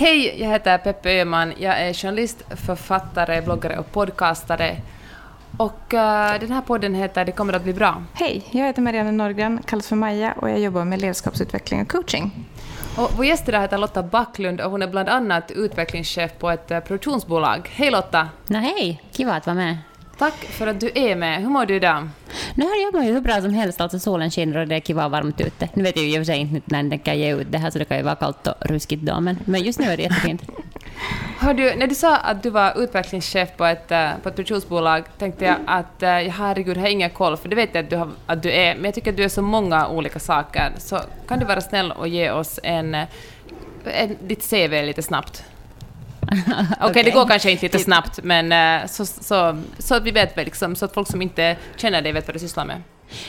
Hej, jag heter Peppe Öhman. Jag är journalist, författare, bloggare och podcastare. Och uh, den här podden heter Det kommer att bli bra. Hej, jag heter Marianne Norgren, kallas för Maja och jag jobbar med ledarskapsutveckling och coaching. Och vår gäst idag heter Lotta Backlund och hon är bland annat utvecklingschef på ett uh, produktionsbolag. Hej Lotta! No, hej, kiva att vara med. Tack för att du är med. Hur mår du idag? Nu har jag ju hur bra som helst. Alltså solen skiner och det är kiva varmt ute. Nu vet jag ju i och för sig inte när den kan ge ut det här så det kan ju vara kallt och ruskigt då, men, men just nu är det jättefint. Hör du, när du sa att du var utvecklingschef på ett, uh, på ett produktionsbolag tänkte jag att uh, herregud, jag har ingen koll, för det vet jag att du, har, att du är, men jag tycker att du är så många olika saker. Så kan du vara snäll och ge oss en, en, ditt CV lite snabbt? Okej, okay, det går kanske inte lite snabbt, men uh, så, så, så att vi vet väl, liksom, så att folk som inte känner dig vet vad du sysslar med.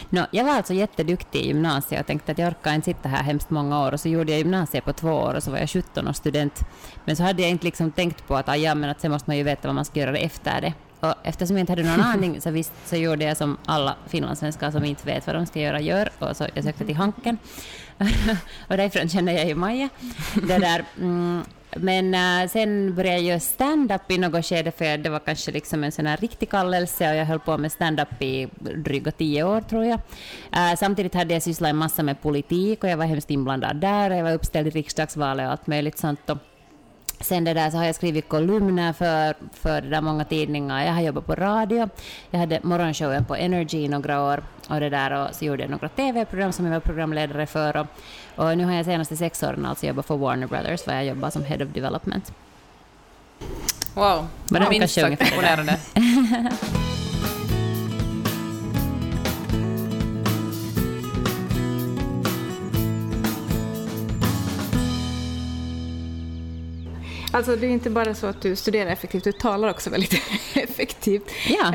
No, jag var alltså jätteduktig i gymnasiet och tänkte att jag orkar inte sitta här hemskt många år. Och så gjorde jag gymnasiet på två år och så var jag 17 år student. Men så hade jag inte liksom tänkt på att, ah, ja, men att sen måste man ju veta vad man ska göra efter det. Och eftersom jag inte hade någon aning så, visst, så gjorde jag som alla finlandssvenskar som inte vet vad de ska göra gör. Och så jag sökte till Hanken. och därifrån känner jag ju Maja. Det där, mm, men äh, sen började jag göra stand-up i något skede, för det var kanske liksom en sån här riktig kallelse och jag höll på med stand-up i dryga tio år, tror jag. Äh, samtidigt hade jag sysslat en massa med politik och jag var hemskt inblandad där. och Jag var uppställd i riksdagsvalet och allt möjligt sånt. Och Sen det där så har jag skrivit kolumner för, för det där många tidningar. Jag har jobbat på radio. Jag hade morgonshowen på Energy i några år och det där och så gjorde jag några TV-program som jag var programledare för och, och nu har jag senaste sex åren alltså jobbat för Warner Brothers där jag jobbar som Head of Development. Wow, det minst sagt imponerande. Alltså det är inte bara så att du studerar effektivt, du talar också väldigt effektivt. Ja.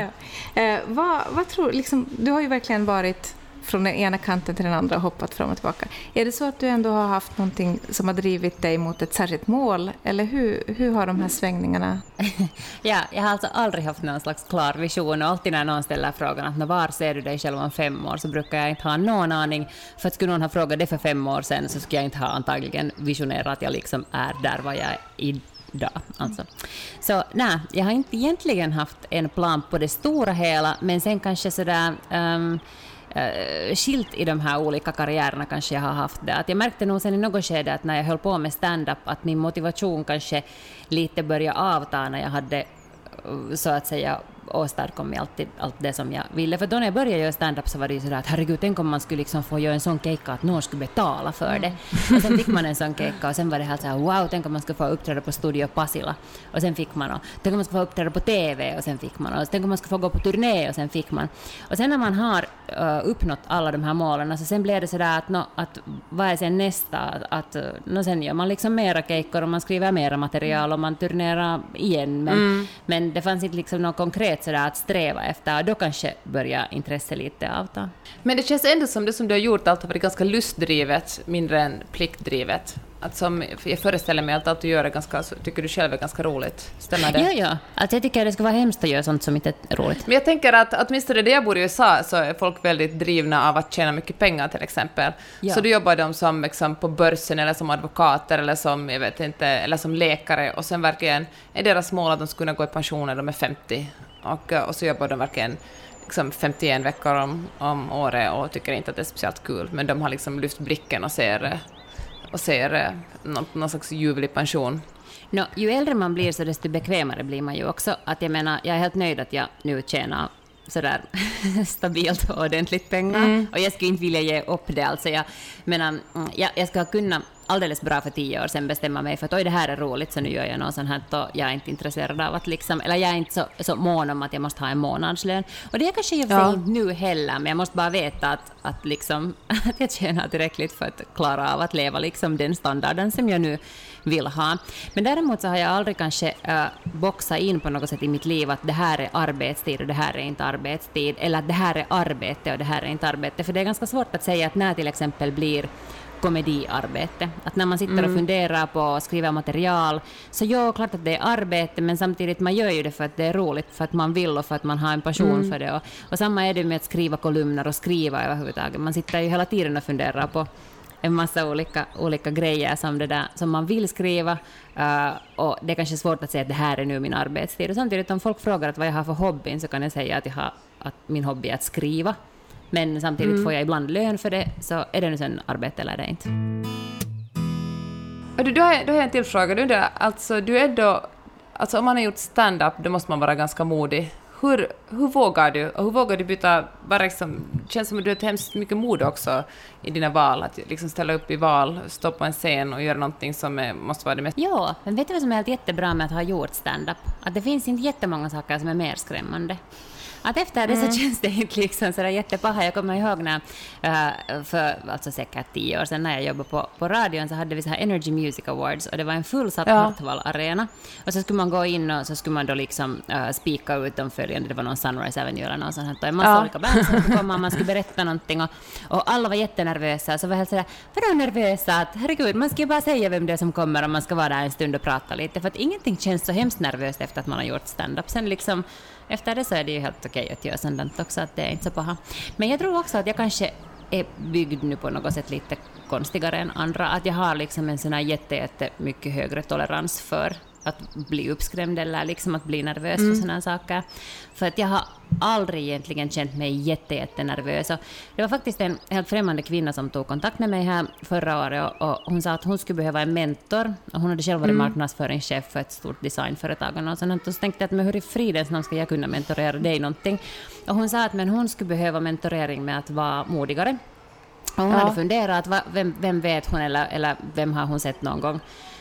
ja. Eh, vad, vad tror liksom, du har ju verkligen varit från den ena kanten till den andra och hoppat fram och tillbaka. Är det så att du ändå har haft någonting som har drivit dig mot ett särskilt mål? Eller hur, hur har de här svängningarna... ja, jag har alltså aldrig haft någon slags klar vision och alltid när någon ställer frågan att var ser du dig själv om fem år så brukar jag inte ha någon aning. För att skulle någon ha frågat det för fem år sedan så skulle jag inte ha antagligen visionerat att jag liksom är där vad jag är idag. Alltså. Så nej, jag har inte egentligen haft en plan på det stora hela, men sen kanske sådär um, uh, skilt i de här olika karriärerna kanske jag har haft det. Att jag märkte nog sen i något skede att när jag höll på med stand-up att min motivation kanske lite började avta när jag hade eh, så att säga åstadkom jag alltid allt det som jag ville. För då när jag började göra stand-up så var det ju sådär att herregud, tänk om man skulle liksom få göra en sån kejka att någon skulle betala för det. Mm. Och sen fick man en sån kejka och sen var det helt såhär wow, tänk om man skulle få uppträda på Studio Pasila. Och sen fick man och tänk om man skulle få uppträda på TV och sen fick man och tänk om man skulle få gå på turné och sen fick man. Och sen när man har uh, uppnått alla de här målen, så sen blev det sådär att, no, att vad är sen nästa? Att, uh, no, sen gör man liksom mera kejkor och man skriver mera material och man turnerar igen. Men, mm. men det fanns inte liksom något konkret vet sådär att sträva efter, då kanske börjar intresset lite avta. Men det känns ändå som det som du har gjort allt har varit ganska lustdrivet, mindre än pliktdrivet. Att som, jag föreställer mig att allt du gör är ganska, tycker du själv är ganska roligt. Stämmer det? Ja, ja. Alltså jag tycker det ska vara hemskt att göra sånt som inte är roligt. Men jag tänker att åtminstone där jag bor i USA så är folk väldigt drivna av att tjäna mycket pengar till exempel. Ja. Så då jobbar de som liksom, på börsen eller som advokater eller som, jag vet inte, eller som läkare och sen verkligen är deras mål att de ska kunna gå i pension när de är 50 och, och så jobbar de verkligen liksom 51 veckor om, om året och tycker inte att det är speciellt kul, men de har liksom lyft blicken och ser, och ser någon, någon slags ljuvlig pension. No, ju äldre man blir så desto bekvämare blir man ju också. Att jag menar, jag är helt nöjd att jag nu tjänar sådär stabilt och ordentligt pengar. Mm. Och jag skulle inte vilja ge upp det. Alltså jag, menar, mm, jag, jag ska kunna alldeles bra för tio år sedan bestämma mig för att oj, det här är roligt, så nu gör jag något sånt här och jag är inte intresserad av att liksom, eller jag är inte så, så mån om att jag måste ha en månadslön. Och det är kanske jag ja. inte nu heller, men jag måste bara veta att, att, liksom, att jag tjänar tillräckligt för att klara av att leva liksom den standarden som jag nu vill ha. Men däremot så har jag aldrig kanske uh, boxat in på något sätt i mitt liv att det här är arbetstid och det här är inte arbetstid, eller att det här är arbete och det här är inte arbete. För det är ganska svårt att säga att när till exempel blir komediarbete. Att när man sitter mm. och funderar på att skriva material, så ja, klart att det är arbete, men samtidigt man gör ju det för att det är roligt, för att man vill och för att man har en passion mm. för det. Och, och samma är det med att skriva kolumner och skriva överhuvudtaget. Man sitter ju hela tiden och funderar på en massa olika, olika grejer som, det där, som man vill skriva. Uh, och det är kanske svårt att säga att det här är nu min arbetstid. Och samtidigt om folk frågar att vad jag har för hobby så kan jag säga att, jag har, att min hobby är att skriva. Men samtidigt mm. får jag ibland lön för det, så är det nu sen arbete eller är det inte. Du, du, har, du har en till fråga. Du, alltså, du är då, alltså om man har gjort stand-up, då måste man vara ganska modig. Hur, hur vågar du? Och hur vågar du byta... Bara liksom, det känns som att du har hemskt mycket mod också i dina val. Att liksom ställa upp i val, stå på en scen och göra någonting som är, måste vara det mest... Ja, men vet du vad som är helt jättebra med att ha gjort stand-up? Att det finns inte jättemånga saker som är mer skrämmande att efter det så mm. känns det inte liksom sådär jättepaha. Jag kommer ihåg när, uh, för alltså säkert tio år sedan när jag jobbade på, på radion så hade vi så här Energy Music Awards och det var en fullsatt ja. Hartwall-arena. Och så skulle man gå in och så skulle man då liksom uh, spika ut de följande, det var någon Sunrise Avenue eller något sånt, och en massa ja. olika band som komma och man skulle berätta någonting och, och alla var jättenervösa. Så var helt sådär, vadå nervösa? Att herregud, man ska ju bara säga vem det är som kommer och man ska vara där en stund och prata lite, för att ingenting känns så hemskt nervöst efter att man har gjort stand-up. Sen liksom efter det så är det ju helt okej att göra sådant också, att det är inte så paha. Men jag tror också att jag kanske är byggd nu på något sätt lite konstigare än andra, att jag har liksom en sån här jätte, jätte mycket högre tolerans för att bli uppskrämd eller liksom att bli nervös mm. för sådana saker. För att jag har aldrig egentligen känt mig jättenervös. Det var faktiskt en helt främmande kvinna som tog kontakt med mig här förra året och, och hon sa att hon skulle behöva en mentor. Och hon hade själv varit mm. marknadsföringschef för ett stort designföretag. Och, sånt. och så tänkte jag att men hur i fridens namn ska jag kunna mentorera dig någonting? Och hon sa att men hon skulle behöva mentorering med att vara modigare. Och hon ja. hade funderat, vem, vem vet hon eller, eller vem har hon sett någon gång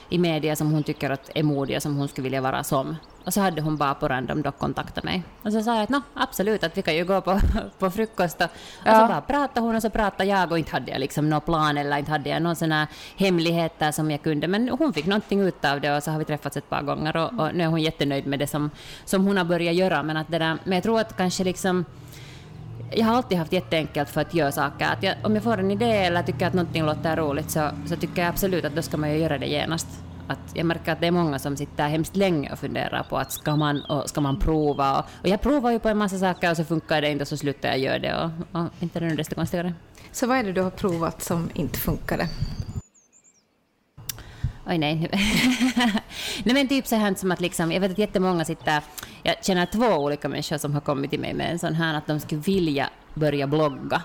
i media som hon tycker att är modiga, som hon skulle vilja vara som. Och så hade hon bara på random dock kontaktat mig. Och så sa jag att no, absolut, att vi kan ju gå på, på frukost. Och, ja. och så bara pratade hon och så pratade jag och inte hade jag liksom någon plan eller inte hade jag någon sån hemligheter som jag kunde. Men hon fick någonting ut av det och så har vi träffats ett par gånger och, och nu är hon jättenöjd med det som, som hon har börjat göra. Men, att det där, men jag tror att kanske liksom jag har alltid haft jätteenkelt för att göra saker. Att jag, om jag får en idé eller tycker att någonting låter roligt så, så tycker jag absolut att då ska man ju göra det genast. Att jag märker att det är många som sitter hemskt länge och funderar på att ska man, och ska man prova? Och, och jag provar ju på en massa saker och så funkar det inte och så slutar jag göra det. Och, och inte det nu desto konstigare. Så vad är det du har provat som inte funkade? Oj nej. nej men typ så här som att liksom, jag vet att jättemånga sitter, jag känner två olika människor som har kommit till mig med en sån här att de skulle vilja börja blogga.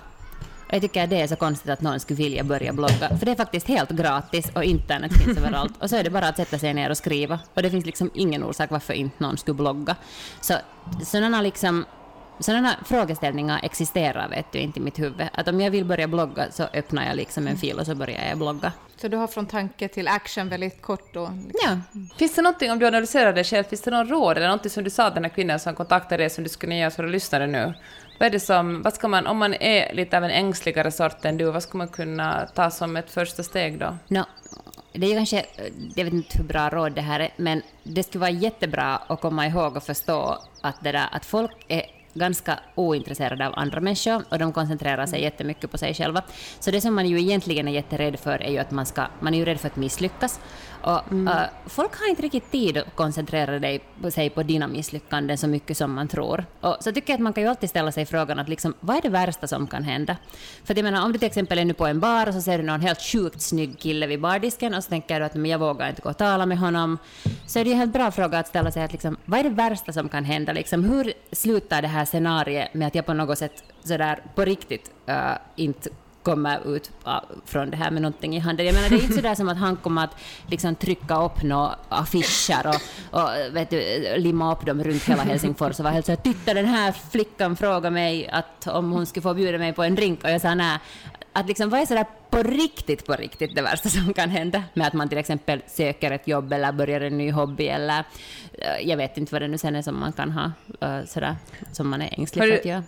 Och jag tycker att det är så konstigt att någon skulle vilja börja blogga, för det är faktiskt helt gratis och internet finns överallt. Och så är det bara att sätta sig ner och skriva. Och det finns liksom ingen orsak varför inte någon skulle blogga. Så sådana liksom sådana frågeställningar existerar vet du, inte i mitt huvud. Att om jag vill börja blogga så öppnar jag liksom en fil och så börjar jag blogga. Så du har från tanke till action väldigt kort då? Liksom. Ja. Finns det någonting, om du analyserar dig själv, finns det någon råd eller någonting som du sa den här kvinnan som kontaktade dig som du skulle göra för att lyssna nu? Vad är det som, vad ska man, om man är lite av en ängsligare sort än du, vad ska man kunna ta som ett första steg då? No, det är kanske, jag vet inte hur bra råd det här är, men det skulle vara jättebra att komma ihåg och förstå att, det där, att folk är ganska ointresserade av andra människor och de koncentrerar sig jättemycket på sig själva. Så det som man ju egentligen är jätterädd för är ju att man ska, man är ju rädd för att misslyckas. Och, mm. uh, folk har inte riktigt tid att koncentrera dig, sig på dina misslyckanden så mycket som man tror. Och så tycker jag att man kan ju alltid ställa sig frågan att liksom, vad är det värsta som kan hända? För jag menar, om du till exempel är nu på en bar och så ser du någon helt sjukt snygg kille vid bardisken och så tänker du att men jag vågar inte gå och tala med honom, så är det ju en helt bra fråga att ställa sig att liksom, vad är det värsta som kan hända? Liksom, hur slutar det här scenariet med att jag på något sätt sådär på riktigt uh, inte kommer ut från det här med någonting i handen. Jag menar, det är inte sådär som att han kommer att liksom trycka upp några affischer och, och vet du, limma upp dem runt hela Helsingfors och vara helt så här, titta den här flickan frågar mig att om hon skulle få bjuda mig på en drink och jag sa nej. Att liksom, vad är sådär på riktigt, på riktigt det värsta som kan hända med att man till exempel söker ett jobb eller börjar en ny hobby eller eh, jag vet inte vad det nu sen är som man kan ha eh, sådär, som man är ängslig för att göra.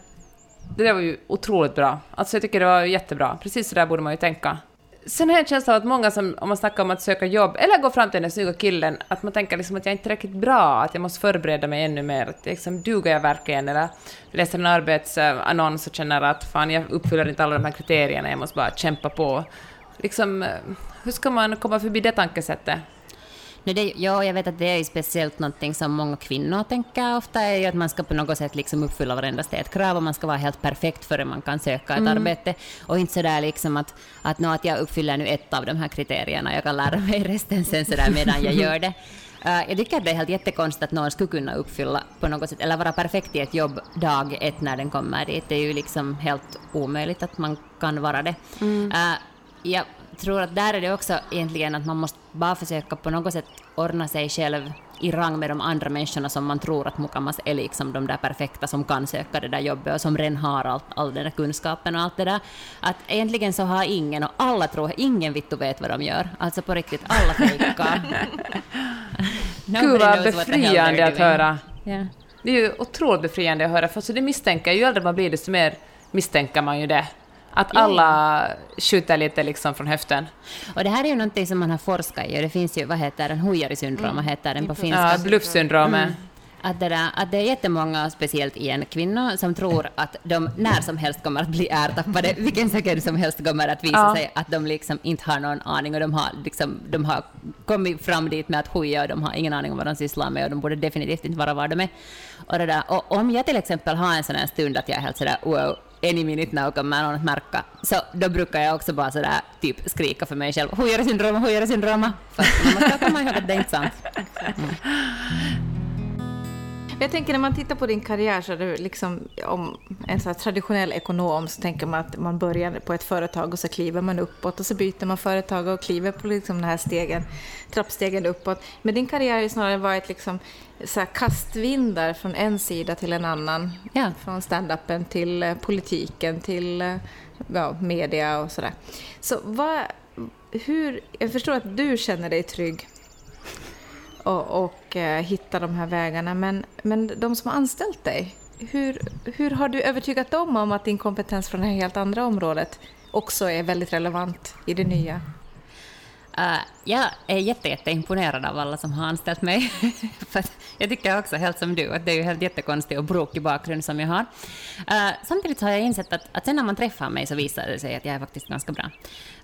Det där var ju otroligt bra. Alltså jag tycker det var jättebra. Precis så där borde man ju tänka. Sen har jag en känsla av att många som, om man snackar om att söka jobb, eller gå fram till den snygga killen, att man tänker liksom att jag är inte tillräckligt bra, att jag måste förbereda mig ännu mer, att liksom, duger jag verkligen, eller läser en arbetsannons och känner att fan, jag uppfyller inte alla de här kriterierna, jag måste bara kämpa på. Liksom, hur ska man komma förbi det tankesättet? Nej, det, ja, jag vet att det är speciellt någonting som många kvinnor tänker ofta, är ju att man ska på något sätt liksom uppfylla varenda städkrav och man ska vara helt perfekt före man kan söka ett mm. arbete. Och inte sådär liksom att, att, no, att jag uppfyller nu ett av de här kriterierna, jag kan lära mig resten sen sådär medan jag gör det. Uh, jag tycker att det är helt jättekonstigt att någon skulle kunna uppfylla på något sätt, eller vara perfekt i ett jobb dag ett när den kommer dit. Det är ju liksom helt omöjligt att man kan vara det. Mm. Uh, jag tror att där är det också egentligen att man måste bara försöka på något sätt ordna sig själv i rang med de andra människorna som man tror att Mukamas är liksom de där perfekta som kan söka det där jobbet och som redan har all, all den där kunskapen och allt det där. Att egentligen så har ingen, och alla tror, ingen vittu vet vad de gör. Alltså på riktigt, alla fejkar. Gud vad befriande att höra. Yeah. Det är ju otroligt befriande att höra, för så det misstänker ju äldre man blir desto mer misstänker man ju det. Att alla skjuter lite liksom från höften. Och det här är ju någonting som man har forskat i, och det finns ju, vad heter den, Huijari-syndrom, mm. vad heter den på finska? Ja, bluffsyndromet. Mm. Att det, där, att det är jättemånga, speciellt igen kvinnor, som tror att de när som helst kommer att bli ärtappade, vilken sekund som helst kommer att visa ja. sig att de liksom inte har någon aning och de har, liksom, de har kommit fram dit med att huja och de har ingen aning om vad de sysslar med och de borde definitivt inte vara var de är. Och, det där. och om jag till exempel har en sån här stund att jag är helt sådär wow, any minute now kommer någon att märka. Så då brukar jag också bara sådär typ skrika för mig själv, huijare-syndroma, huijare-syndroma. För man måste komma ihåg att det är inte sant. Mm. Jag tänker när man tittar på din karriär så är du liksom om en så traditionell ekonom så tänker man att man börjar på ett företag och så kliver man uppåt och så byter man företag och kliver på liksom den här stegen, trappstegen uppåt. Men din karriär har snarare varit liksom så kastvindar från en sida till en annan. Ja. Från standupen till eh, politiken till eh, ja, media och sådär. Så vad, hur, jag förstår att du känner dig trygg och, och eh, hitta de här vägarna. Men, men de som har anställt dig, hur, hur har du övertygat dem om att din kompetens från det här helt andra området också är väldigt relevant i det nya? Uh, jag är jätte, jätteimponerad av alla som har anställt mig. För jag tycker också, helt som du, att det är ju helt jättekonstig och brokig bakgrund som jag har. Uh, samtidigt har jag insett att, att sen när man träffar mig så visar det sig att jag är faktiskt ganska bra.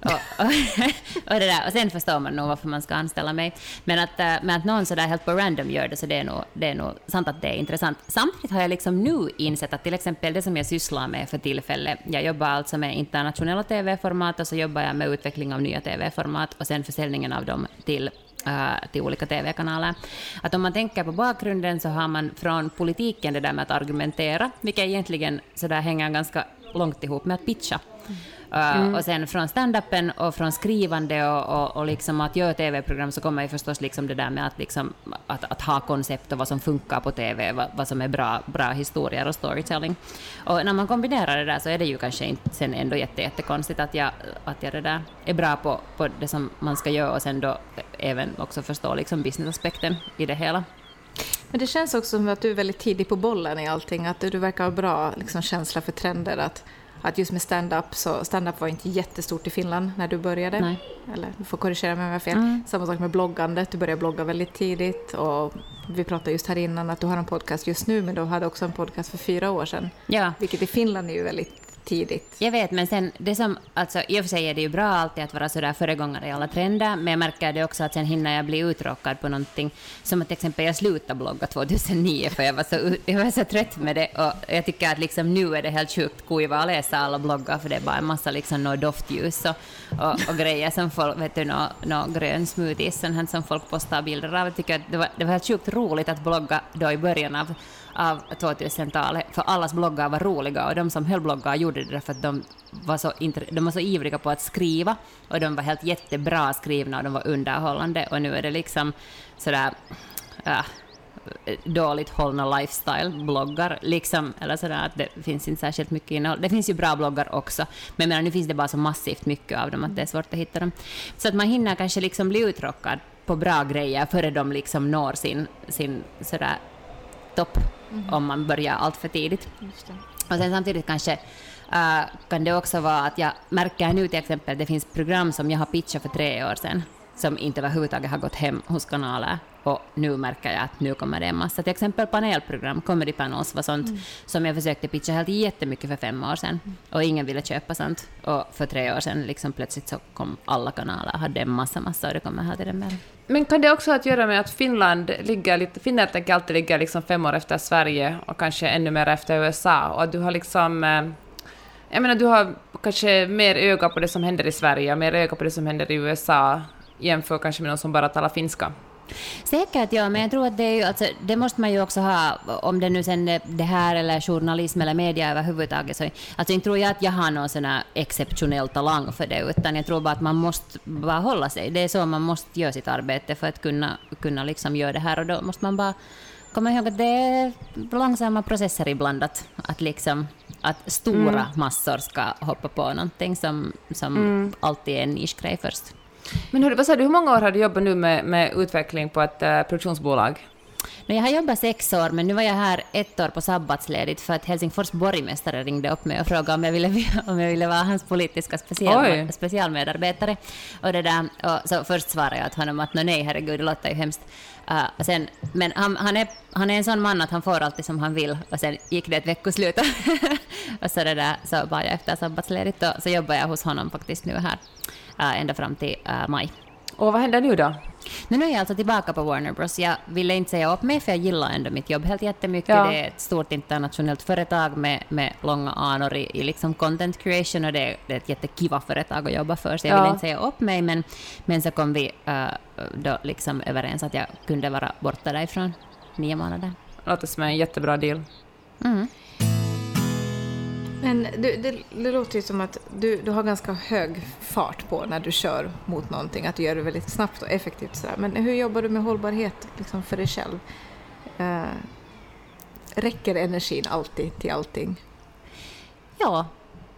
Och, och, och, det där, och sen förstår man nog varför man ska anställa mig. Men att, uh, men att någon sådär helt på random gör det, så det är, nog, det är nog sant att det är intressant. Samtidigt har jag liksom nu insett att till exempel det som jag sysslar med för tillfället, jag jobbar alltså med internationella TV-format och så jobbar jag med utveckling av nya TV-format och sen försäljningen av dem till eh, till olika TV-kanaler. Att om man tänker på bakgrunden så har man från politiken det där med att argumentera, vilket egentligen så där hänger ganska långt ihop med att pitcha. Mm mm. Och sen från standupen och från skrivande och, och, och liksom att göra TV-program så kommer ju förstås liksom det där med att, liksom, att, att ha koncept och vad som funkar på TV, vad, vad, som är bra, bra historier och storytelling. Och när man kombinerar det där så är det ju kanske inte sen ändå jätte, jättekonstigt att jag, att jag det där är bra på, på det som man ska göra och sen då även också förstå liksom businessaspekten i det hela. Men det känns också som att du är väldigt tidig på bollen i allting, att du verkar ha bra liksom, känsla för trender. Att att just med stand-up, så stand-up var inte jättestort i Finland när du började. Nej. Eller du får korrigera mig om jag har fel. Mm. Samma sak med bloggandet, du började blogga väldigt tidigt och vi pratade just här innan att du har en podcast just nu men du hade också en podcast för fyra år sedan. Ja. Vilket i Finland är ju väldigt tidigt. Jag vet, men sen det som, alltså i och för sig är det ju bra alltid att vara sådär föregångare i alla trender, men jag märker det också att sen hinner jag bli uttråkad på någonting, som att till exempel jag slutade blogga 2009 för jag var så, jag var så trött med det och jag tycker att liksom nu är det helt sjukt kuiva att läsa alla bloggar för det är bara en massa liksom no doftljus och, och, och grejer som folk, vet du, någon no grön smoothies som folk postar bilder av. Jag tycker att det var, det var helt sjukt roligt att blogga då i början av av 2000-talet, för allas bloggar var roliga och de som höll bloggar gjorde det därför att de var så, de var så ivriga på att skriva och de var helt jättebra skrivna och de var underhållande och nu är det liksom sådär äh, dåligt hållna lifestyle-bloggar, liksom, eller sådär att det finns inte särskilt mycket innehåll. Det finns ju bra bloggar också, men menar, nu finns det bara så massivt mycket av dem att det är svårt att hitta dem. Så att man hinner kanske liksom bli uttråkad på bra grejer före de liksom når sin, sin sådär topp mm. om man börjar allt för tidigt. Och sen samtidigt kanske uh, kan det också vara att jag märker nu till exempel, det finns program som jag har pitchat för tre år sedan, som inte överhuvudtaget har gått hem hos kanaler. Och nu märker jag att nu kommer det en massa, till exempel panelprogram, Comedy Panels var sånt mm. som jag försökte pitcha helt jättemycket för fem år sedan. Mm. Och ingen ville köpa sånt. Och för tre år sedan liksom plötsligt så kom alla kanaler hade en massa, massa och det kommer hela tiden mer. Men kan det också ha att göra med att Finland ligger lite, Finland tänker alltid ligga liksom fem år efter Sverige och kanske ännu mer efter USA och att du har liksom eh, jag menar, du har kanske mer öga på det som händer i Sverige och mer öga på det som händer i USA jämfört kanske med någon som bara talar finska. Säkert, ja, men jag tror att det, är ju, alltså, det måste man ju också ha, om det nu sen är det här eller journalism eller media överhuvudtaget. Så, alltså inte tror jag att jag har någon sån exceptionell talang för det, utan jag tror bara att man måste bara hålla sig. Det är så man måste göra sitt arbete för att kunna, kunna liksom göra det här, och då måste man bara komma ihåg att det är långsamma processer ibland, att, att, liksom, att stora mm. massor ska hoppa på någonting som, som mm. alltid är en nischgrej först. Men hur, vad sa du, hur många år har du jobbat nu med, med utveckling på ett uh, produktionsbolag? jag har jobbat sex år, men nu var jag här ett år på sabbatsledigt för att Helsingfors borgmästare ringde upp mig och frågade om jag ville, om jag ville vara hans politiska special, specialmedarbetare. Och det där, och så först svarade jag åt honom att nej, herregud, det låter ju hemskt. Uh, sen, men han, han, är, han är en sån man att han får alltid som han vill. Och sen gick det ett veckoslut och så, det där, så var jag efter sabbatsledigt och så jobbar jag hos honom faktiskt nu här ända fram till uh, maj. Och vad händer nu då? Men nu är jag alltså tillbaka på Warner Bros. Jag ville inte säga upp mig, för jag gillar ändå mitt jobb helt jättemycket. Ja. Det är ett stort internationellt företag med, med långa anor i, i liksom content creation, och det är, det är ett jättekiva företag att jobba för, så jag ja. ville inte säga upp mig, men, men så kom vi uh, då liksom överens att jag kunde vara borta därifrån nio månader. Det låter som en jättebra deal. Mm. Men du, det, det, låter ju som att du, du har ganska hög fart på när du kör mot någonting, att du gör det väldigt snabbt och effektivt. Sådär. Men hur jobbar du med hållbarhet liksom för dig själv? Eh, räcker energin alltid till allting? Ja,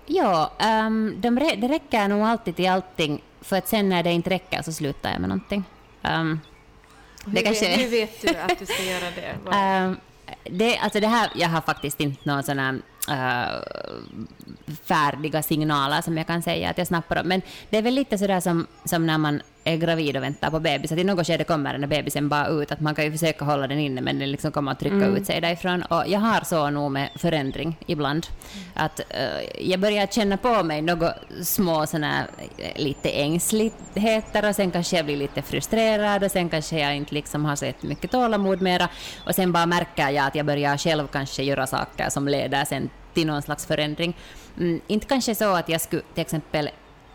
ja um, de, det räcker nog alltid till allting, för att sen när det inte räcker så slutar jag med någonting. Um, hur, kanske... hur vet du att du ska göra det? um, det, alltså det här, jag har faktiskt inte någon sån här uh, färdiga signaler som jag kan säga att jag snappar upp. Men det är väl lite sådär som, som när man är gravid och väntar på bebis, att i något skede kommer den där bebisen bara ut, att man kan ju försöka hålla den inne, men den liksom kommer att trycka mm. ut sig därifrån. Och jag har så nog med förändring ibland, att uh, jag börjar känna på mig något små såna eh, lite ängsligheter, och sen kanske jag blir lite frustrerad, och sen kanske jag inte liksom har så mycket tålamod mera, och sen bara märker jag att jag börjar själv kanske göra saker som leder sen till någon slags förändring. Mm, inte kanske så att jag skulle till exempel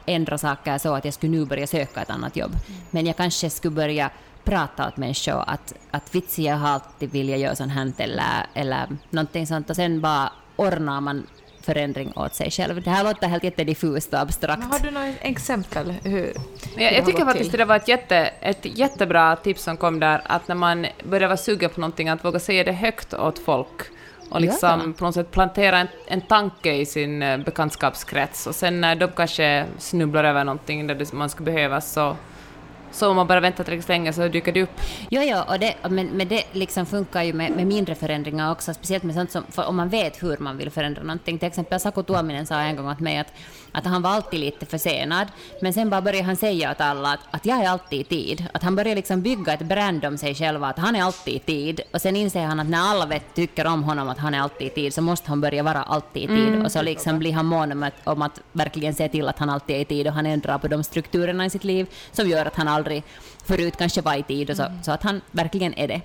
ändra saker så att jag skulle nu börja söka ett annat jobb, men jag kanske skulle börja prata åt människor att, att vitsi, jag har alltid velat göra sånt här eller, eller någonting sånt och sen bara ordnar man förändring åt sig själv. Det här låter helt jättediffust och abstrakt. Men har du några exempel? Hur, jag, jag tycker faktiskt att det var ett, jätte, ett jättebra tips som kom där, att när man börjar vara sugen på någonting, att våga säga det högt åt folk och liksom ja. på något sätt plantera en, en tanke i sin eh, bekantskapskrets och sen när de kanske snubblar över någonting där man skulle behöva så så om man bara väntar tillräckligt länge så dyker det upp. Jo, jo, och det, men, men det liksom funkar ju med, med mindre förändringar också, speciellt med sånt som, om man vet hur man vill förändra någonting. Till exempel Saku Tuominen sa en gång åt mig att, att han var alltid lite försenad, men sen bara började han säga åt alla att, att jag är alltid i tid. Att han började liksom bygga ett brand om sig själv, att han är alltid i tid. Och sen inser han att när alla vet, tycker om honom att han är alltid i tid, så måste han börja vara alltid i tid. Mm. Och så liksom blir han mån om att, om att verkligen se till att han alltid är i tid, och han ändrar på de strukturerna i sitt liv som gör att han aldrig förut kanske var i tid, och så, mm. så att han verkligen är det.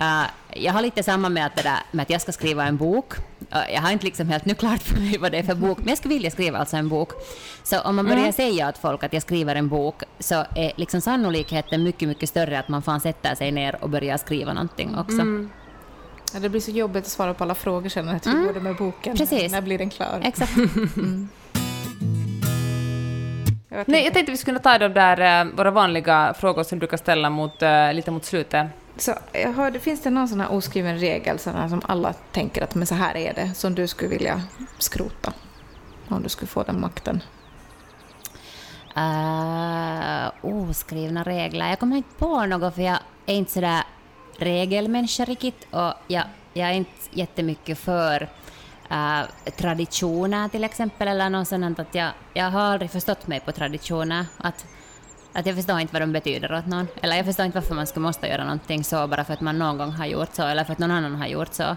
Uh, jag har lite samma med att, det där, med att jag ska skriva en bok. Uh, jag har inte liksom helt nu klart för mig vad det är för bok, men jag skulle vilja skriva alltså en bok. Så om man börjar mm. säga åt folk att jag skriver en bok, så är liksom sannolikheten mycket, mycket större att man fan sätter sig ner och börjar skriva någonting också. Mm. Ja, det blir så jobbigt att svara på alla frågor sen, hur mm. går det med boken? Precis. När blir den klar? Exakt. Jag Nej, jag tänkte vi skulle ta de där uh, våra vanliga frågor som brukar ställa mot, uh, lite mot slutet. Så jag hörde, finns det någon sån här oskriven regel sån som alla tänker att men så här är det, som du skulle vilja skrota? Om du skulle få den makten? Uh, oskrivna regler. Jag kommer inte på något för jag är inte sådär regelmänniska riktigt och jag, jag är inte jättemycket för äh, traditioner till exempel, eller något sånt. Att jag, jag har aldrig förstått mig på traditioner. Att, att jag förstår inte vad de betyder åt någon. Eller jag förstår inte varför man skulle måste göra någonting så bara för att man någon gång har gjort så eller för att någon annan har gjort så.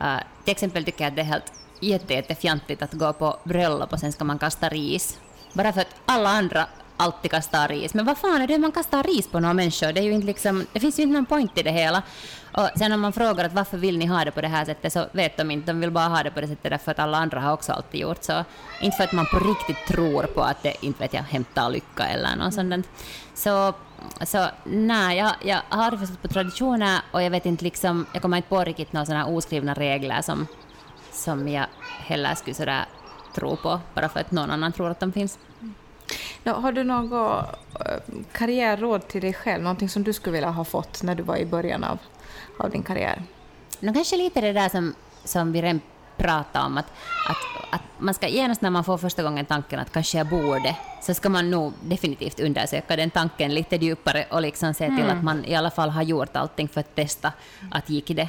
Uh, till exempel tycker jag att det är helt jätte, jättefjantigt att gå på bröllop och sen ska man kasta ris. Bara för att alla andra alltid kastar ris. Men vad fan är det man kastar ris på några människor? Det, är ju inte liksom, det finns ju inte någon point i det hela. Och sen om man frågar att varför vill ni ha det på det här sättet så vet de inte. De vill bara ha det på det sättet därför att alla andra har också alltid gjort så. Inte för att man på riktigt tror på att det inte vet jag, hämtar lycka eller något sånt. Så, så nej, jag, jag har förstått på traditioner och jag vet inte liksom, jag kommer inte på riktigt några sådana oskrivna regler som, som jag heller skulle sådär tro på bara för att någon annan tror att de finns. Har du något eh, karriärråd till dig själv, någonting som du skulle vilja ha fått när du var i början av, av din karriär? No, kanske lite det där som, som vi redan pratade om, att, att, att man ska genast när man får första gången tanken att kanske jag borde, så ska man nog definitivt undersöka den tanken lite djupare och liksom se till mm. att man i alla fall har gjort allting för att testa att gick det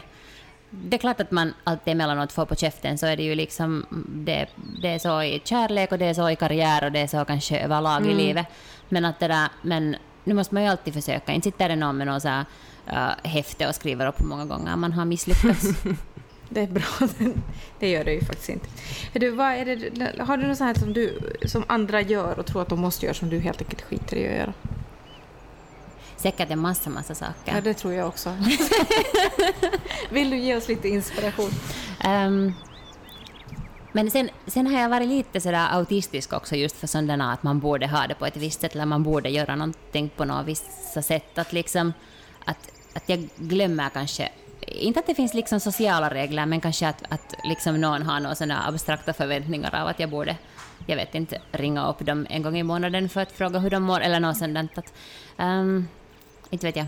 det är klart att man alltid emellanåt får på käften, så är det ju liksom, det, det är så i kärlek och det är så i karriär och det är så kanske överlag mm. i livet. Men att det där, men nu måste man ju alltid försöka, inte sitter det någon med något så här, uh, häfte och skriver upp hur många gånger man har misslyckats. det är bra, det gör det ju faktiskt inte. Du, det, har du något sånt här som, du, som andra gör och tror att de måste göra som du helt enkelt skiter i att göra? Säkert en massa, massa saker. Ja, det tror jag också. Vill du ge oss lite inspiration? Um, men sen, sen har jag varit lite sådär autistisk också just för sådana att man borde ha det på ett visst sätt eller man borde göra någonting på något visst sätt. Att, liksom, att, att jag glömmer kanske inte att det finns liksom sociala regler, men kanske att, att liksom någon har några sådana abstrakta förväntningar av att jag borde, jag vet inte, ringa upp dem en gång i månaden för att fråga hur de mår, eller något sådant. Att, um, inte vet jag.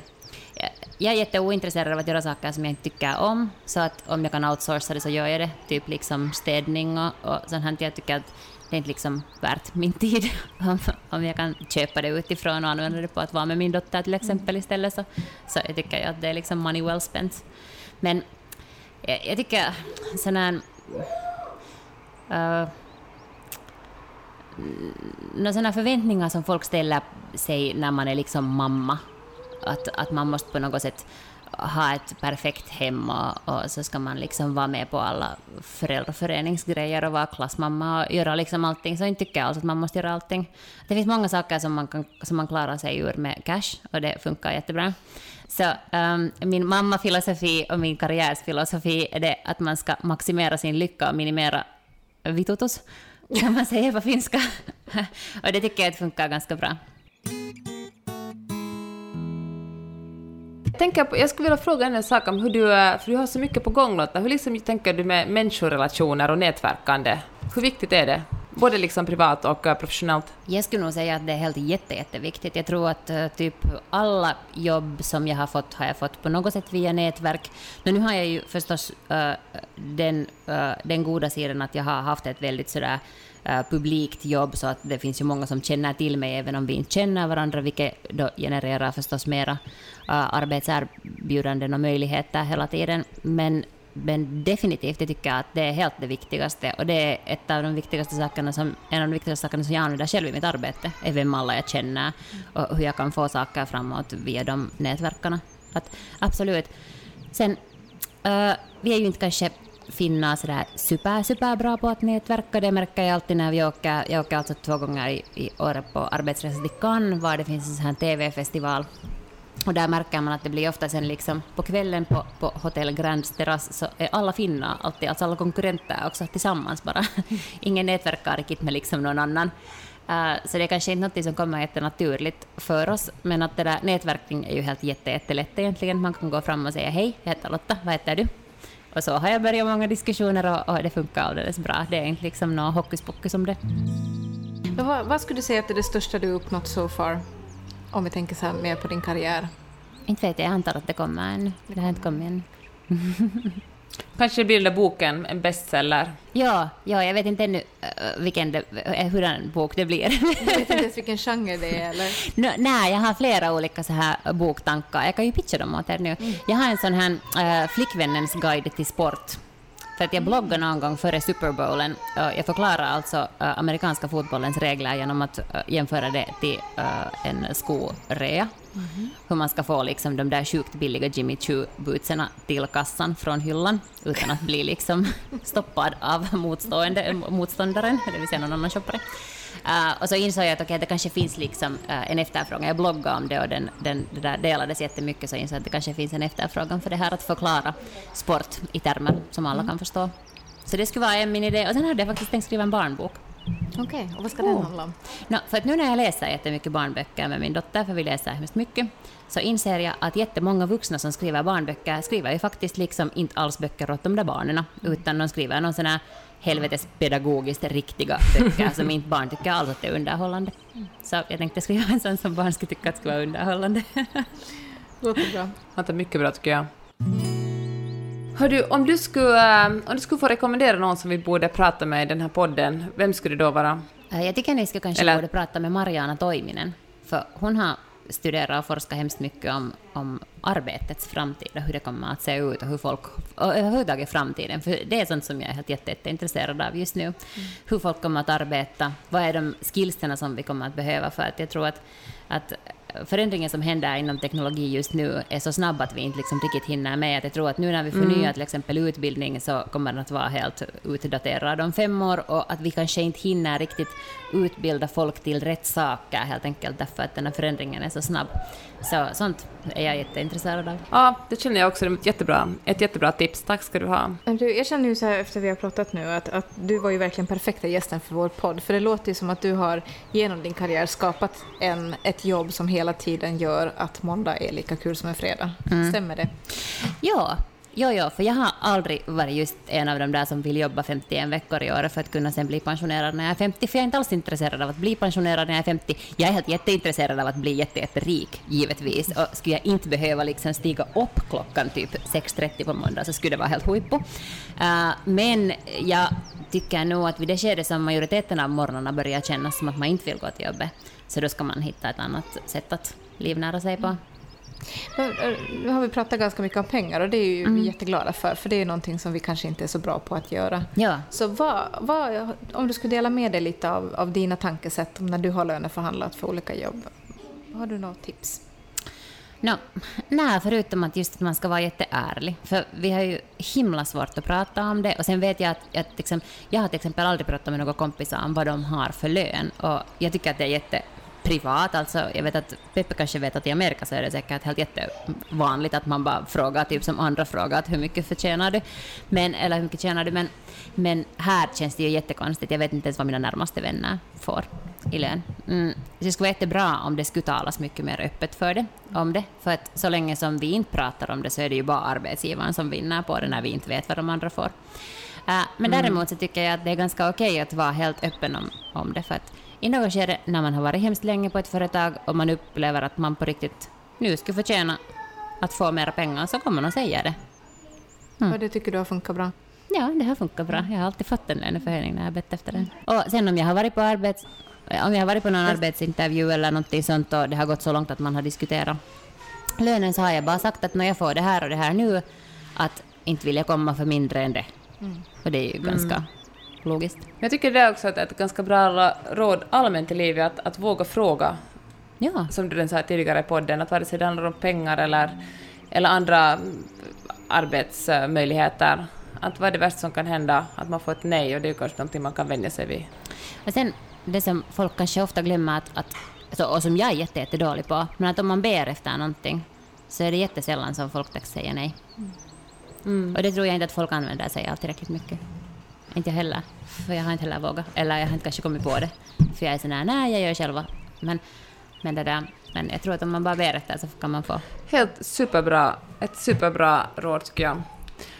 Jag är jätteointresserad av att göra saker som jag inte tycker om, så att om jag kan outsourca det så gör jag det. Typ liksom städning och, och sånt här. Jag tycker att det är inte liksom värt min tid om, om jag kan köpa det utifrån och använda det på att vara med min dotter till exempel istället. Så, så jag tycker jag att det är liksom money well spent. Men jag, jag tycker sån här... Uh, några förväntningar som folk ställer sig när man är liksom mamma att, att man måste på något sätt ha ett perfekt hem och, och, så ska man liksom vara med på alla föräldraföreningsgrejer och vara klassmamma och göra liksom allting. Så jag tycker jag alls att man måste göra allting. Det finns många saker som man, kan, som man klarar sig ur med cash och det funkar jättebra. Så um, min mammafilosofi och min karriärsfilosofi är det att man ska maximera sin lycka och minimera vitutus, kan man säga på finska. och det tycker jag funkar ganska bra. Tänker på, jag skulle vilja fråga en sak om hur du, eh, för du har så mycket på gång Lotta, hur liksom tänker du med människorelationer och nätverkande? Hur viktigt är det? Både liksom privat och eh, professionellt? Jag skulle nog säga att det är helt jätte, jätteviktigt. Jag tror att eh, typ alla jobb som jag har fått har jag fått på något sätt via nätverk. Men nu har jag ju förstås uh, den, den goda sidan att jag har haft ett väldigt sådär Eh, publikt jobb, så att det finns ju många som känner till mig, även om vi inte känner varandra, vilket då genererar förstås mera eh, arbetserbjudanden och möjligheter hela tiden. Men, men definitivt, jag tycker att det är helt det viktigaste, och det är ett av de viktigaste sakerna som, en av de viktigaste sakerna som jag använder själv i mitt arbete, är vem alla jag känner och hur jag kan få saker framåt via de nätverkarna. Att, absolut. Sen, uh, vi är ju inte kanske finna sådär super, super bra på att nätverka. Det märker jag alltid när vi åker. Jag åker alltså två gånger i, i året på arbetsresa till Cannes, var det finns en sån här TV-festival. Och där märker man att det blir ofta sen liksom på kvällen på, på Hotel Grands terrass så är alla finna, alltid, alltså alla konkurrenter också tillsammans bara. Ingen nätverkar riktigt med liksom någon annan. Uh, så det är kanske inte något som kommer jättenaturligt för oss, men att det där nätverkning är ju helt jätte, jättelätt egentligen. Man kan gå fram och säga hej, jag heter Lotta, vad heter du? Och så har jag börjat många diskussioner och, och det funkar alldeles bra. Det är inte liksom något hokus pokus om det. Men vad, vad skulle du säga att är det största du uppnått so far? Om vi tänker så mer på din karriär. Inte vet jag, jag antar att det kommer ännu. Det har inte kommit än. Kanske blir den där boken en bestseller? Ja, ja jag vet inte ännu uh, vilken det, uh, hur en bok det blir. du vet inte ens vilken genre det är, eller? No, nej, jag har flera olika så här boktankar. Jag kan ju pitcha dem åt er nu. Mm. Jag har en sån här uh, Flickvännens guide till sport För att jag bloggade någon gång före Super Bowlen. Jag förklarar alltså amerikanska fotbollens regler genom att jämföra det till en skorea. Mm -hmm. Hur man ska få liksom de där sjukt billiga Jimmy Choo-bootserna till kassan från hyllan utan att bli liksom stoppad av motstående, motståndaren, det vill säga någon annan shoppare. Uh, och så insåg jag att okay, det kanske finns liksom, uh, en efterfrågan. Jag bloggade om det och den, den, det där delades jättemycket, så jag insåg att det kanske finns en efterfrågan för det här att förklara sport i termer som alla mm. kan förstå. Så det skulle vara en min idé. Och sen hade jag faktiskt tänkt skriva en barnbok. Okej, okay, och vad ska den oh. handla om? No, för att nu när jag läser jättemycket barnböcker med min dotter, för vi läser hemskt mycket, så inser jag att jättemånga vuxna som skriver barnböcker skriver ju faktiskt liksom inte alls böcker åt de där barnen, utan de skriver någon sån här helvetes pedagogiskt riktiga böcker som inte barn tycker alls att det är underhållande. Så jag tänkte skriva en sån som barn skulle tycka att skulle vara underhållande. Låter bra. Låter mycket bra tycker jag. Hör du, om du, skulle, eh, om du skulle få rekommendera någon som vi borde prata med i den här podden, vem skulle det då vara? Eh, jag tycker ni skulle kanske Eller... borde prata med Mariana Toiminen, för hon har studera och forska hemskt mycket om, om arbetets framtid och hur det kommer att se ut och hur folk, och överhuvudtaget framtiden, för det är sånt som jag är helt jätte, jätteintresserad av just nu. Mm. Hur folk kommer att arbeta, vad är de skillserna som vi kommer att behöva för att jag tror att, att förändringen som händer inom teknologi just nu är så snabb att vi inte liksom riktigt hinner med. Att jag tror att nu när vi förnyar mm. till exempel utbildning så kommer den att vara helt utdaterad om fem år och att vi kanske inte hinner riktigt utbilda folk till rätt saker helt enkelt därför att den här förändringen är så snabb. Så sånt är jag jätteintresserad av. Ja, det känner jag också. Det är ett jättebra, ett jättebra tips. Tack ska du ha. Du, jag känner ju så här efter vi har pratat nu att, att du var ju verkligen perfekta gästen för vår podd. För det låter ju som att du har genom din karriär skapat en, ett jobb som hela tiden gör att måndag är lika kul som en fredag. Mm. Stämmer det? Ja, Jo, jo, för jag har aldrig varit just en av de där som vill jobba 51 veckor i år för att kunna sen bli pensionerad när jag är 50, för jag är inte alls intresserad av att bli pensionerad när jag är 50. Jag är helt jätteintresserad av att bli jätterik, givetvis, och skulle jag inte behöva liksom stiga upp klockan typ 6.30 på måndag så skulle det vara helt huippo. Uh, eh, men jag tycker nog att vid det skede som majoriteten av morgnarna börjar kännas som att man inte vill gå till jobbet, så då ska man hitta ett annat sätt att livnära sig på. Nu har vi pratat ganska mycket om pengar och det är ju mm. vi jätteglada för, för det är någonting som vi kanske inte är så bra på att göra. Ja. Så vad, vad, om du skulle dela med dig lite av, av dina tankesätt när du har löneförhandlat för olika jobb, har du några tips? No, nej, förutom att just att man ska vara jätteärlig. För vi har ju himla svårt att prata om det. Och sen vet jag att, att liksom, jag har till exempel aldrig pratat med några kompisar om vad de har för lön. Och jag tycker att det är jätte privat. Alltså, jag vet att Peppe kanske vet att i Amerika så är det säkert helt jättevanligt att man bara frågar, typ som andra frågar, att hur mycket förtjänar du? Men, eller hur mycket tjänar du? Men, men här känns det ju jättekonstigt. Jag vet inte ens vad mina närmaste vänner får i lön. Mm. Det skulle vara jättebra om det skulle talas mycket mer öppet för det, om det. För att så länge som vi inte pratar om det så är det ju bara arbetsgivaren som vinner på det när vi inte vet vad de andra får. Uh, men mm. däremot så tycker jag att det är ganska okej okay att vara helt öppen om, om det. För att i något skede när man har varit hemskt länge på ett företag och man upplever att man på riktigt nu skulle förtjäna att få mera pengar så kommer man att säga det. Mm. Och det tycker du har funkat bra? Ja, det har funkat bra. Jag har alltid fått en löneförhöjning när jag har bett efter den. Och sen om jag har varit på arbets om jag har varit på någon arbetsintervju eller någonting sånt och det har gått så långt att man har diskuterat lönen så har jag bara sagt att när jag får det här och det här nu, att inte vill jag komma för mindre än det. Mm. Och det är ju ganska mm logiskt. Jag tycker det är också ett, ett ganska bra råd allmänt i livet, att, att våga fråga. Ja. Som du sa tidigare i podden, att vare sig det handlar om pengar eller, eller andra arbetsmöjligheter, att vad är det värsta som kan hända? Att man får ett nej och det är kanske någonting man kan vänja sig vid. Och sen det som folk kanske ofta glömmer, att, att, alltså, och som jag är jättedålig på, men att om man ber efter någonting så är det jättesällan som folk säger nej. Mm. Och det tror jag inte att folk använder sig av tillräckligt mycket. Inte jag heller, för jag har inte heller vågat. Eller jag har inte kanske kommit på det. För jag är sån här, nej, jag gör själva. Men, men, det där, men jag tror att om man bara ber efter så kan man få... Helt superbra, ett superbra råd tycker jag.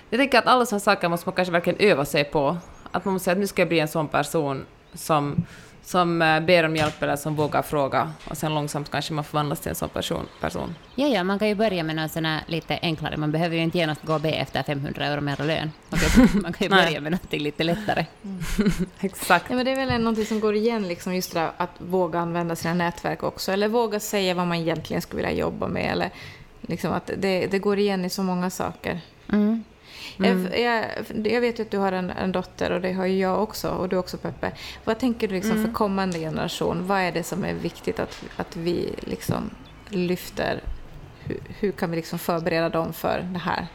Jag tänker att alla sådana saker måste man kanske verkligen öva sig på. Att man måste säga att nu ska jag bli en sån person som som eh, ber om hjälp eller som vågar fråga och sen långsamt kanske man förvandlas till en sån person. person. Ja, ja, man kan ju börja med något sån lite enklare. Man behöver ju inte genast gå och be efter 500 euro mer lön. Man kan, man kan ju börja med något lite lättare. Mm. Exakt. Ja, men det är väl något som går igen, liksom just det där att våga använda sina nätverk också, eller våga säga vad man egentligen skulle vilja jobba med, eller liksom att det, det går igen i så många saker. Mm. Mm. Jag, jag, vet ju att du har en, en, dotter och det har ju jag också och du också Peppe. Vad tänker du liksom mm. för kommande generation? Vad är det som är viktigt att, att vi liksom lyfter? Hur, hur kan vi liksom förbereda dem för det här?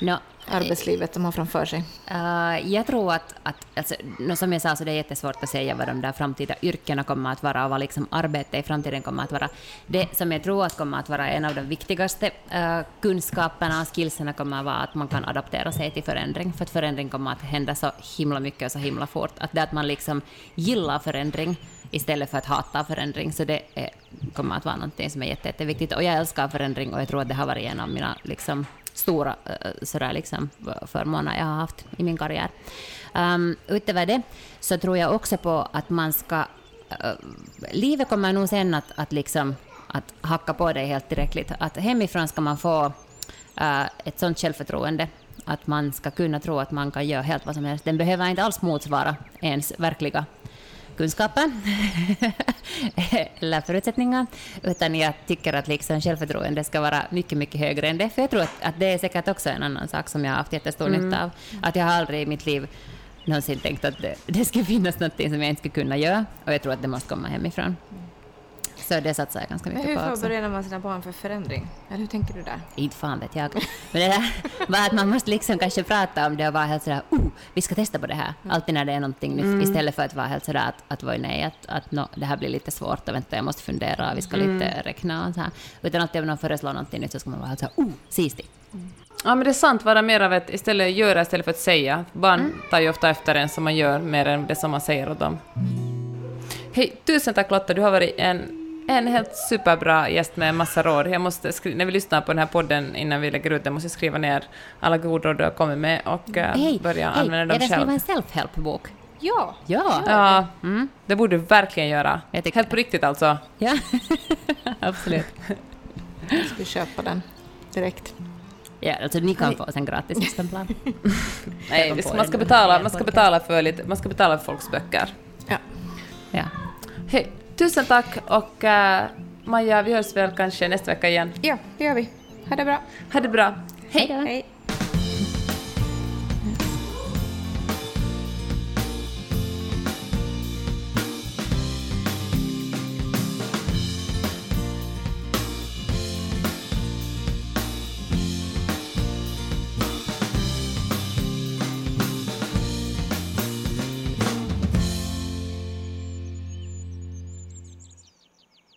No, arbetslivet de har framför sig? Uh, jag tror att, att alltså, som jag sa, så det är jättesvårt att säga vad de där framtida yrkena kommer att vara och vad liksom arbete i framtiden kommer att vara. Det som jag tror att kommer att vara en av de viktigaste uh, kunskaperna och skillserna kommer att vara att man kan adaptera sig till förändring, för att förändring kommer att hända så himla mycket och så himla fort. Att det att man liksom gillar förändring istället för att hata förändring, så det är, kommer att vara något som är jätte, jätteviktigt. Och jag älskar förändring och jag tror att det har varit en av mina liksom, stora eh, sådär liksom, eh, förmåner jag har haft i min karriär. Um, utöver det så tror jag också på att man ska... Uh, livet kommer nog sen att, att, liksom, att hacka på dig helt tillräckligt. Att hemifrån ska man få uh, ett sånt självförtroende att man ska kunna tro att man kan göra helt vad som helst. Den behöver inte alls motsvara ens verkliga kunskaper eller förutsättningar, utan jag tycker att liksom självförtroende ska vara mycket, mycket högre än det. För jag tror att, att det är säkert också en annan sak som jag har haft jättestor mm. nytta av. Att jag har aldrig i mitt liv någonsin tänkt att det, det skulle finnas något som jag inte skulle kunna göra, och jag tror att det måste komma hemifrån. Så det satsar jag ganska mycket på också. Hur förbereder man sina barn för förändring? Eller hur tänker du där? Inte fan vet jag. Men det där var att man måste liksom kanske prata om det och vara helt sådär oh, vi ska testa på det här. Mm. Alltid när det är någonting nytt. Mm. Istället för att vara helt sådär att, att nej, att, att no, det här blir lite svårt och vänta, jag måste fundera, vi ska mm. lite räkna och så här. Utan alltid om någon föreslår någonting nytt så ska man vara helt såhär oh, sist mm. Ja, men det är sant, vara mer av ett istället göra istället för att säga. Barn mm. tar ju ofta efter en som man gör mer än det som man säger åt dem. Hej, tusen tack Lotta, du har varit en en helt superbra gäst med en massa råd. Jag måste när vi lyssnar på den här podden innan vi lägger ut den måste jag skriva ner alla goda råd du har kommit med och uh, hey, börja hey, använda dem själv. Är det skriva en self-help-bok? Ja. Ja, ja mm. det borde du verkligen göra. Helt på riktigt alltså. Ja, absolut. Jag ska köpa den direkt. Ja, alltså ni kan få sen gratis exemplar. Nej, man ska, betala, man, ska betala för lite, man ska betala för folks böcker. Ja. ja. Hej. Tusen tack och uh, Maja, vi hörs väl kanske nästa vecka igen? Ja, det gör vi. Ha det bra. Ha det bra. Hej. Hej.